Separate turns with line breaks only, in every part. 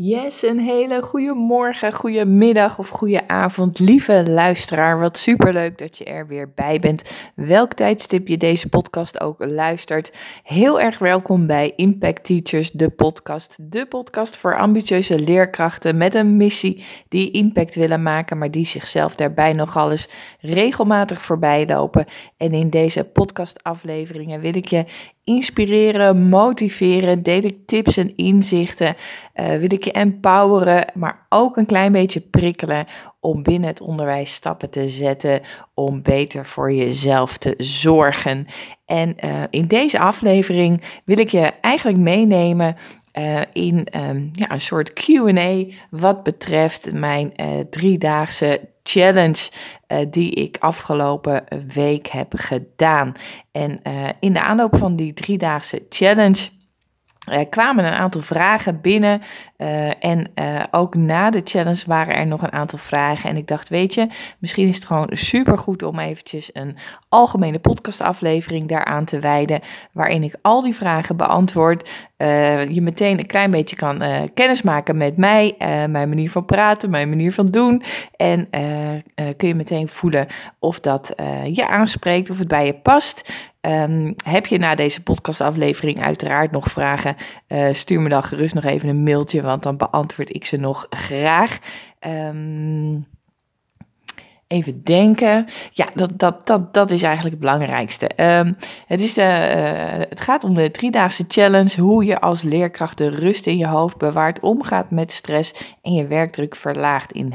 Yes, een hele goede morgen, goede middag of goede avond, lieve luisteraar. Wat superleuk dat je er weer bij bent. Welk tijdstip je deze podcast ook luistert. Heel erg welkom bij Impact Teachers, de podcast. De podcast voor ambitieuze leerkrachten met een missie die impact willen maken, maar die zichzelf daarbij nogal eens regelmatig voorbij lopen. En in deze podcastafleveringen wil ik je inspireren, motiveren, deel ik tips en inzichten, uh, wil ik empoweren, maar ook een klein beetje prikkelen om binnen het onderwijs stappen te zetten om beter voor jezelf te zorgen. En uh, in deze aflevering wil ik je eigenlijk meenemen uh, in um, ja, een soort QA wat betreft mijn uh, driedaagse challenge die ik afgelopen week heb gedaan. En in de aanloop van die driedaagse challenge er kwamen een aantal vragen binnen uh, en uh, ook na de challenge waren er nog een aantal vragen. En ik dacht, weet je, misschien is het gewoon super goed om eventjes een algemene podcastaflevering daaraan te wijden. Waarin ik al die vragen beantwoord. Je meteen een klein beetje kan kennismaken met mij, mijn manier van praten, mijn manier van doen. En kun je meteen voelen of dat je aanspreekt, of het bij je past. Um, heb je na deze podcastaflevering uiteraard nog vragen? Uh, stuur me dan gerust nog even een mailtje, want dan beantwoord ik ze nog graag. Um, Even denken. Ja, dat, dat, dat, dat is eigenlijk het belangrijkste. Um, het, is, uh, het gaat om de driedaagse challenge. Hoe je als leerkracht de rust in je hoofd bewaart, omgaat met stress en je werkdruk verlaagt in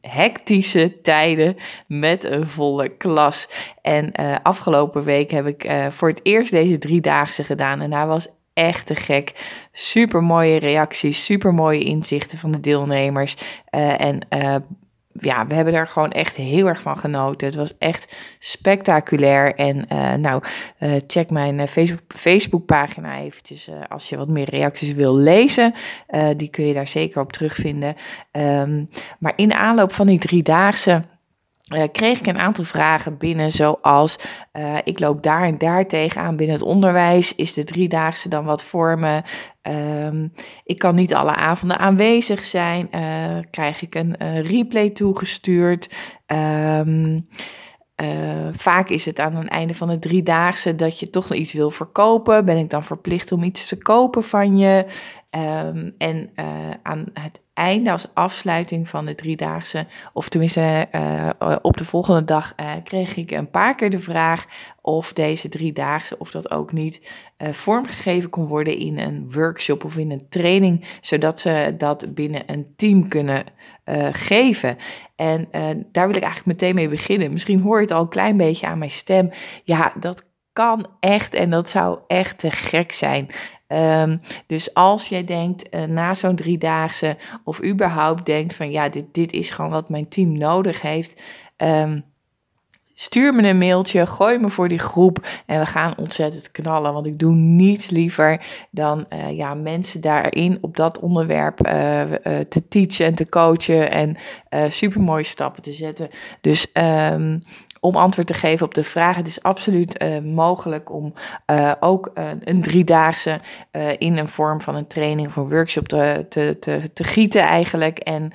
hectische tijden met een volle klas. En uh, afgelopen week heb ik uh, voor het eerst deze driedaagse gedaan. En hij was echt te gek. Super mooie reacties, super mooie inzichten van de deelnemers. En ja, we hebben er gewoon echt heel erg van genoten. Het was echt spectaculair. En uh, nou, uh, check mijn uh, Facebook, Facebookpagina eventjes als je wat meer reacties wil lezen. die kun je daar zeker op terugvinden. Um, maar in aanloop van die driedaagse uh, kreeg ik een aantal vragen binnen, zoals uh, ik loop daar en daar tegenaan binnen het onderwijs. Is de driedaagse dan wat voor me? Um, ik kan niet alle avonden aanwezig zijn. Uh, krijg ik een replay toegestuurd? Um, vaak is het aan het einde van de driedaagse dat je toch nog iets wil verkopen. Ben ik dan verplicht om iets te kopen van je? Um, en aan het einde, als afsluiting van de driedaagse, of tenminste uh, op de volgende dag, kreeg ik een paar keer de vraag of deze driedaagse, of dat ook niet vormgegeven kon worden in een workshop of in een training, zodat ze dat binnen een team kunnen geven. En daar wil ik eigenlijk meteen mee beginnen. Misschien hoor je het al een klein beetje aan mijn stem. Ja, dat kan echt en dat zou echt te gek zijn. Um, dus als jij denkt uh, na zo'n driedaagse of überhaupt denkt van ja, dit, dit is gewoon wat mijn team nodig heeft. Um, stuur me een mailtje, gooi me voor die groep en we gaan ontzettend knallen. Want ik doe niets liever dan uh, ja, mensen daarin op dat onderwerp uh, te teachen en te coachen en super mooie stappen te zetten. Dus um, om antwoord te geven op de vraag. Het is absoluut uh, mogelijk om uh, ook uh, een driedaagse in een vorm van een training of een workshop te, te, te, te gieten eigenlijk. En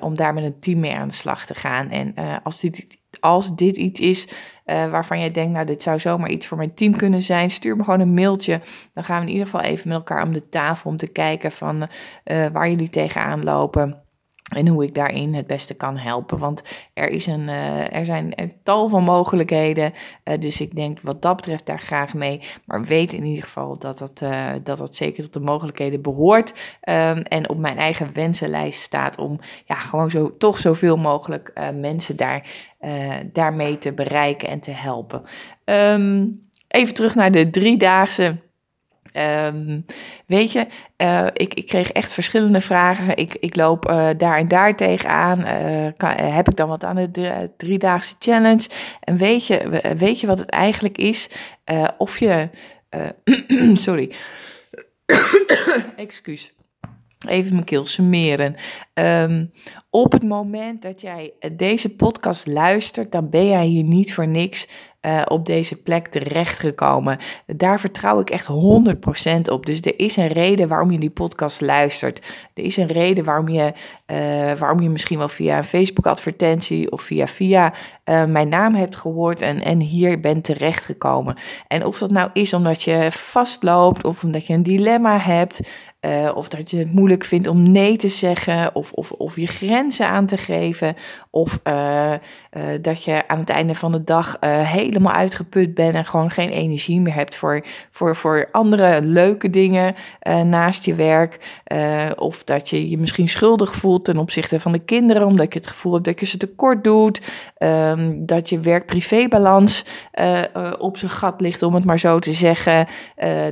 om daar met een team mee aan de slag te gaan. En als, dit, als dit iets is waarvan jij denkt, nou dit zou zomaar iets voor mijn team kunnen zijn, stuur me gewoon een mailtje. Dan gaan we in ieder geval even met elkaar om de tafel om te kijken van waar jullie tegenaan lopen. En hoe ik daarin het beste kan helpen. Want er, is een, uh, er zijn een tal van mogelijkheden. Uh, dus ik denk wat dat betreft daar graag mee. Maar weet in ieder geval dat dat, uh, dat, dat zeker tot de mogelijkheden behoort. Um, en op mijn eigen wensenlijst staat om ja, gewoon zo, toch zoveel mogelijk mensen daar, daarmee te bereiken en te helpen. Um, even terug naar de driedaagse. Um, weet je, uh, ik, ik kreeg echt verschillende vragen. Ik, ik loop uh, daar en daar tegenaan. Uh, heb ik dan wat aan de driedaagse challenge? En weet je, weet je wat het eigenlijk is? of je. sorry. Excuus. Even mijn keel summeren. Ehm, op het moment dat jij deze podcast luistert, dan ben jij hier niet voor niks uh, op deze plek terechtgekomen. Daar vertrouw ik echt 100% op. Dus er is een reden waarom je die podcast luistert. Er is een reden waarom je, uh, waarom je misschien wel via een Facebook-advertentie of via via uh, mijn naam hebt gehoord en, en hier bent terechtgekomen. En of dat nou is omdat je vastloopt of omdat je een dilemma hebt. Of dat je het moeilijk vindt om nee te zeggen, of, of, of je grenzen aan te geven, of uh, uh, dat je aan het einde van de dag helemaal uitgeput bent en gewoon geen energie meer hebt voor, voor, voor andere leuke dingen naast je werk. of dat je je misschien schuldig voelt ten opzichte van de kinderen, omdat je het gevoel hebt dat je ze tekort doet. Um, dat je werk-privé-balans op zijn gat ligt, om het maar zo te zeggen.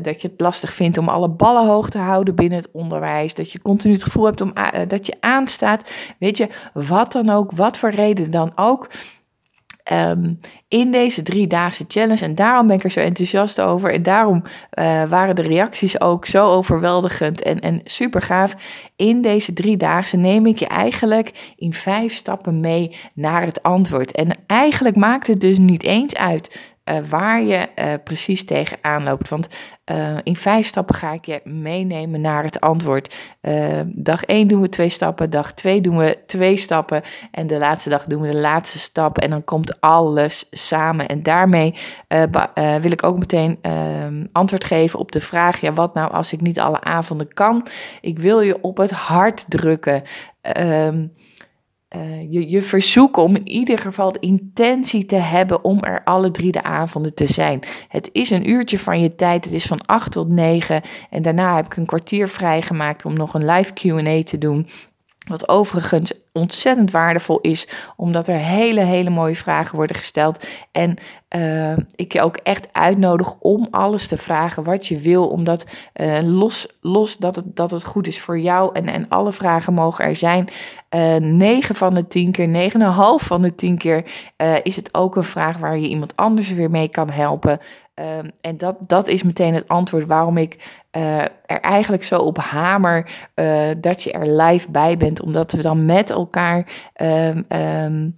dat je het lastig vindt om alle ballen hoog te houden binnen het onderwijs. Dat je continu het gevoel hebt om, dat je aanstaat. Weet je, wat dan ook, wat voor reden dan ook. Um, in deze driedaagse challenge. En daarom ben ik er zo enthousiast over. En daarom uh, waren de reacties ook zo overweldigend en, en super gaaf. In deze driedaagse neem ik je eigenlijk in vijf stappen mee naar het antwoord. En eigenlijk maakt het dus niet eens uit uh, waar je uh, precies tegenaan loopt. Want uh, in vijf stappen ga ik je meenemen naar het antwoord. dag 1 doen we twee stappen, dag 2 doen we twee stappen en de laatste dag doen we de laatste stap en dan komt alles samen. En daarmee wil ik ook meteen ehm, antwoord geven op de vraag, ja wat nou als ik niet alle avonden kan? Ik wil je op het hart drukken. Ehm, uh, je, je verzoeken om in ieder geval de intentie te hebben om er alle drie de avonden te zijn. Het is een uurtje van je tijd, het is van 8 tot 9 en daarna heb ik een kwartier vrijgemaakt om nog een live QA te doen. Wat overigens ontzettend waardevol is, omdat er hele, hele mooie vragen worden gesteld. En uh, ik je ook echt uitnodig om alles te vragen wat je wil, omdat uh, los, los dat, het, dat het goed is voor jou en, en alle vragen mogen er zijn. Uh, eh, 9 van de 10 keer, 9,5 van de 10 keer is het ook een vraag waar je iemand anders weer mee kan helpen. Um, en dat, dat is meteen het antwoord waarom ik er eigenlijk zo op hamer dat je er live bij bent. Omdat we dan met elkaar, um, um,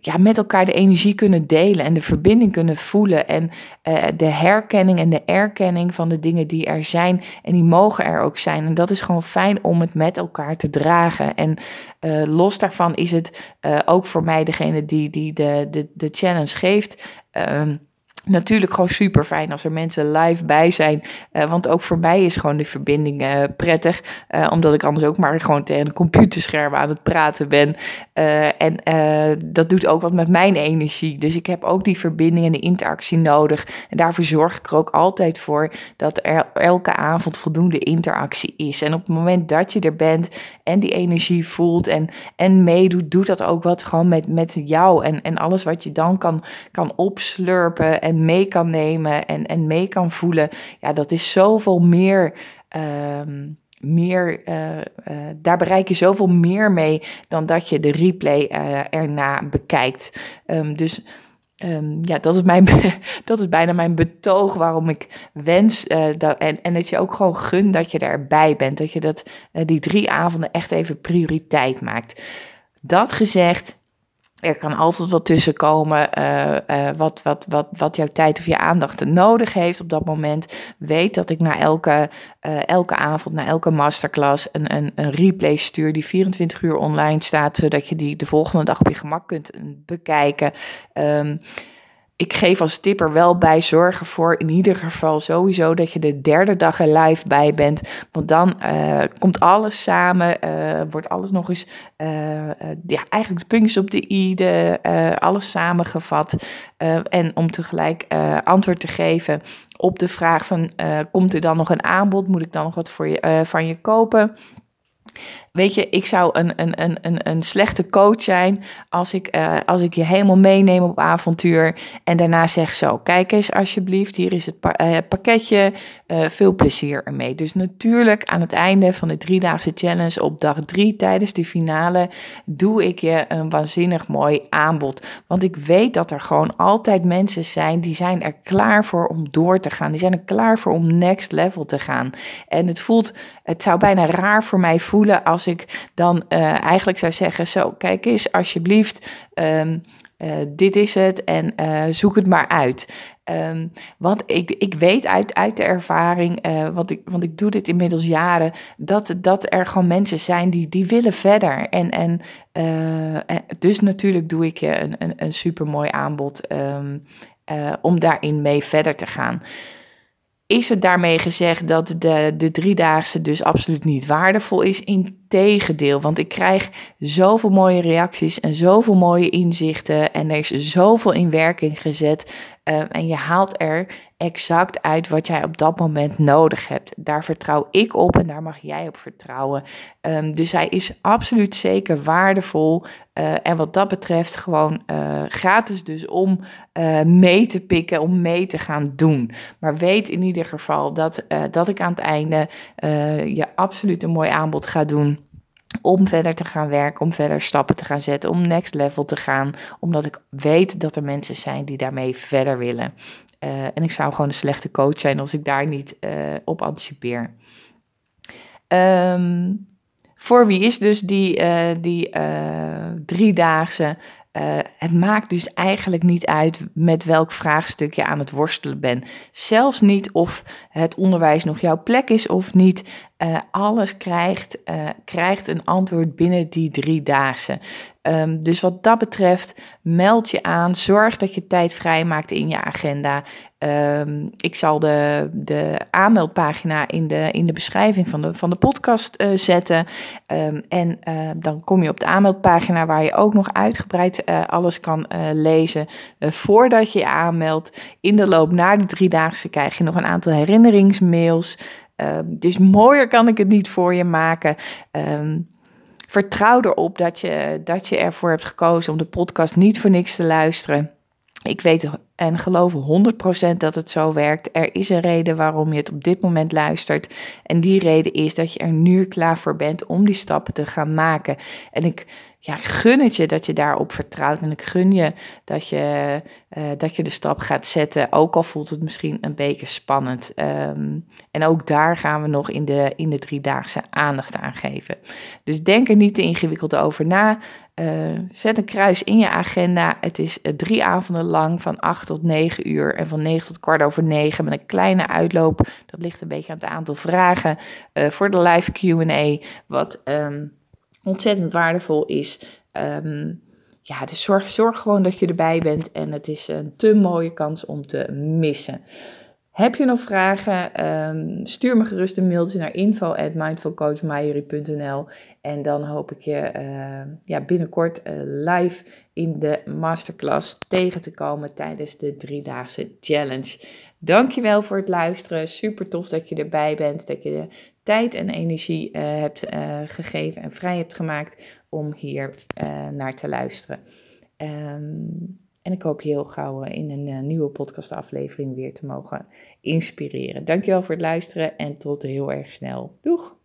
ja, met elkaar de energie kunnen delen en de verbinding kunnen voelen. En uh, de herkenning en de erkenning van de dingen die er zijn. En die mogen er ook zijn. En dat is gewoon fijn om het met elkaar te dragen. En los daarvan is het ook voor mij degene die, die de, de, de challenge geeft. Natuurlijk gewoon super fijn als er mensen live bij zijn. Uh, want ook voor mij is gewoon de verbinding uh, prettig. Uh, omdat ik anders ook maar gewoon tegen een computerscherm aan het praten ben. en dat doet ook wat met mijn energie. Dus ik heb ook die verbinding en de interactie nodig. En daarvoor zorg ik er ook altijd voor dat er elke avond voldoende interactie is. En op het moment dat je er bent en die energie voelt en, en meedoet, doet dat ook wat gewoon met, met jou. En, en alles wat je dan kan, kan opslurpen en mee kan nemen en, en mee kan voelen. Ja, dat is zoveel meer. Uh, meer, uh, uh, daar bereik je zoveel meer mee dan dat je de replay uh, erna bekijkt. Um, dus um, ja, dat is, mijn, dat is bijna mijn betoog waarom ik wens dat, en, en dat je ook gewoon gun dat je erbij bent. Dat je dat, die drie avonden echt even prioriteit maakt. Dat gezegd, er kan altijd wat tussen komen uh, uh, wat, wat, wat, wat jouw tijd of je aandacht nodig heeft op dat moment. Weet dat ik na elke, uh, elke avond, na elke masterclass een, een, een replay stuur die 24 uur online staat, zodat je die de volgende dag op je gemak kunt bekijken. Um, ik geef als tip er wel bij zorgen voor in ieder geval sowieso dat je de derde dag er live bij bent. Want dan uh, komt alles samen, uh, wordt alles nog eens, uh, ja, eigenlijk de puntjes op de i, de, alles samengevat. en om tegelijk antwoord te geven op de vraag van, komt er dan nog een aanbod? Moet ik dan nog wat voor je, van je kopen? Weet je, ik zou een, een, een, een, een slechte coach zijn als ik, uh, als ik je helemaal meeneem op avontuur en daarna zeg zo, kijk eens alsjeblieft, hier is het uh, pakketje, uh, veel plezier ermee. Dus natuurlijk aan het einde van de driedaagse challenge op dag drie tijdens de finale doe ik je een waanzinnig mooi aanbod. Want ik weet dat er gewoon altijd mensen zijn die zijn er klaar voor om door te gaan. Die zijn er klaar voor om next level te gaan. En het voelt, het zou bijna raar voor mij voelen als ik dan uh, eigenlijk zou zeggen: Zo, kijk eens, alsjeblieft. Um, uh, dit is het en uh, zoek het maar uit. Um, ik, ik weet uit, uit de ervaring, uh, want, ik, want ik doe dit inmiddels jaren, dat, dat er gewoon mensen zijn die, die willen verder. En, en dus natuurlijk doe ik je een, een, een supermooi aanbod um, om daarin mee verder te gaan. Is het daarmee gezegd dat de, de driedaagse dus absoluut niet waardevol is? Integendeel, want ik krijg zoveel mooie reacties en zoveel mooie inzichten en er is zoveel in werking gezet. Uh, en je haalt er exact uit wat jij op dat moment nodig hebt. Daar vertrouw ik op en daar mag jij op vertrouwen. Um, dus hij is absoluut zeker waardevol. Uh, en wat dat betreft gewoon uh, gratis dus om mee te pikken, om mee te gaan doen. Maar weet in ieder geval dat, dat ik aan het einde je absoluut een mooi aanbod ga doen om verder te gaan werken, om verder stappen te gaan zetten, om next level te gaan, omdat ik weet dat er mensen zijn die daarmee verder willen. Uh, en ik zou gewoon een slechte coach zijn als ik daar niet uh, op anticipeer. Um, voor wie is dus die, uh, die driedaagse? het maakt dus eigenlijk niet uit met welk vraagstuk je aan het worstelen bent. Zelfs niet of het onderwijs nog jouw plek is of niet. Uh, alles krijgt, uh, krijgt een antwoord binnen die drie dagen. Um, dus wat dat betreft, meld je aan. Zorg dat je tijd vrijmaakt in je agenda. Um, ik zal de, de aanmeldpagina in de, in de beschrijving van de, van de podcast uh, zetten. Um, en dan kom je op de aanmeldpagina waar je ook nog uitgebreid alles kan lezen. voordat je je aanmeldt. In de loop naar de driedaagse krijg je nog een aantal herinneringsmails. Um, dus mooier kan ik het niet voor je maken. Um, vertrouw erop dat je, dat je ervoor hebt gekozen om de podcast niet voor niks te luisteren. Ik weet en geloof 100% dat het zo werkt. Er is een reden waarom je het op dit moment luistert. En die reden is dat je er nu klaar voor bent om die stappen te gaan maken. En ik ja, gun het je dat je daarop vertrouwt. En ik gun je dat je, uh, dat je de stap gaat zetten. Ook al voelt het misschien een beetje spannend. Um, en ook daar gaan we nog in de, in de driedaagse aandacht aan geven. Dus denk er niet te ingewikkeld over na. Uh, zet een kruis in je agenda. Het is uh, drie avonden lang van 8 tot 9 uur en van 9 tot kwart over 9 met een kleine uitloop. Dat ligt een beetje aan het aantal vragen uh, voor de live QA. Wat um, ontzettend waardevol is. Um, ja, dus zorg, zorg gewoon dat je erbij bent en het is een te mooie kans om te missen. Heb je nog vragen? Um, stuur me gerust een mailtje naar info@mindfulcoachmayuri.nl en dan hoop ik je uh, ja, binnenkort uh, live in de masterclass tegen te komen tijdens de driedaagse challenge. Dankjewel voor het luisteren. Super tof dat je erbij bent, dat je tijd en energie uh, hebt uh, gegeven en vrij hebt gemaakt om hier naar te luisteren. Um, en ik hoop je heel gauw in een nieuwe podcastaflevering weer te mogen inspireren. Dankjewel voor het luisteren en tot heel erg snel. Doeg!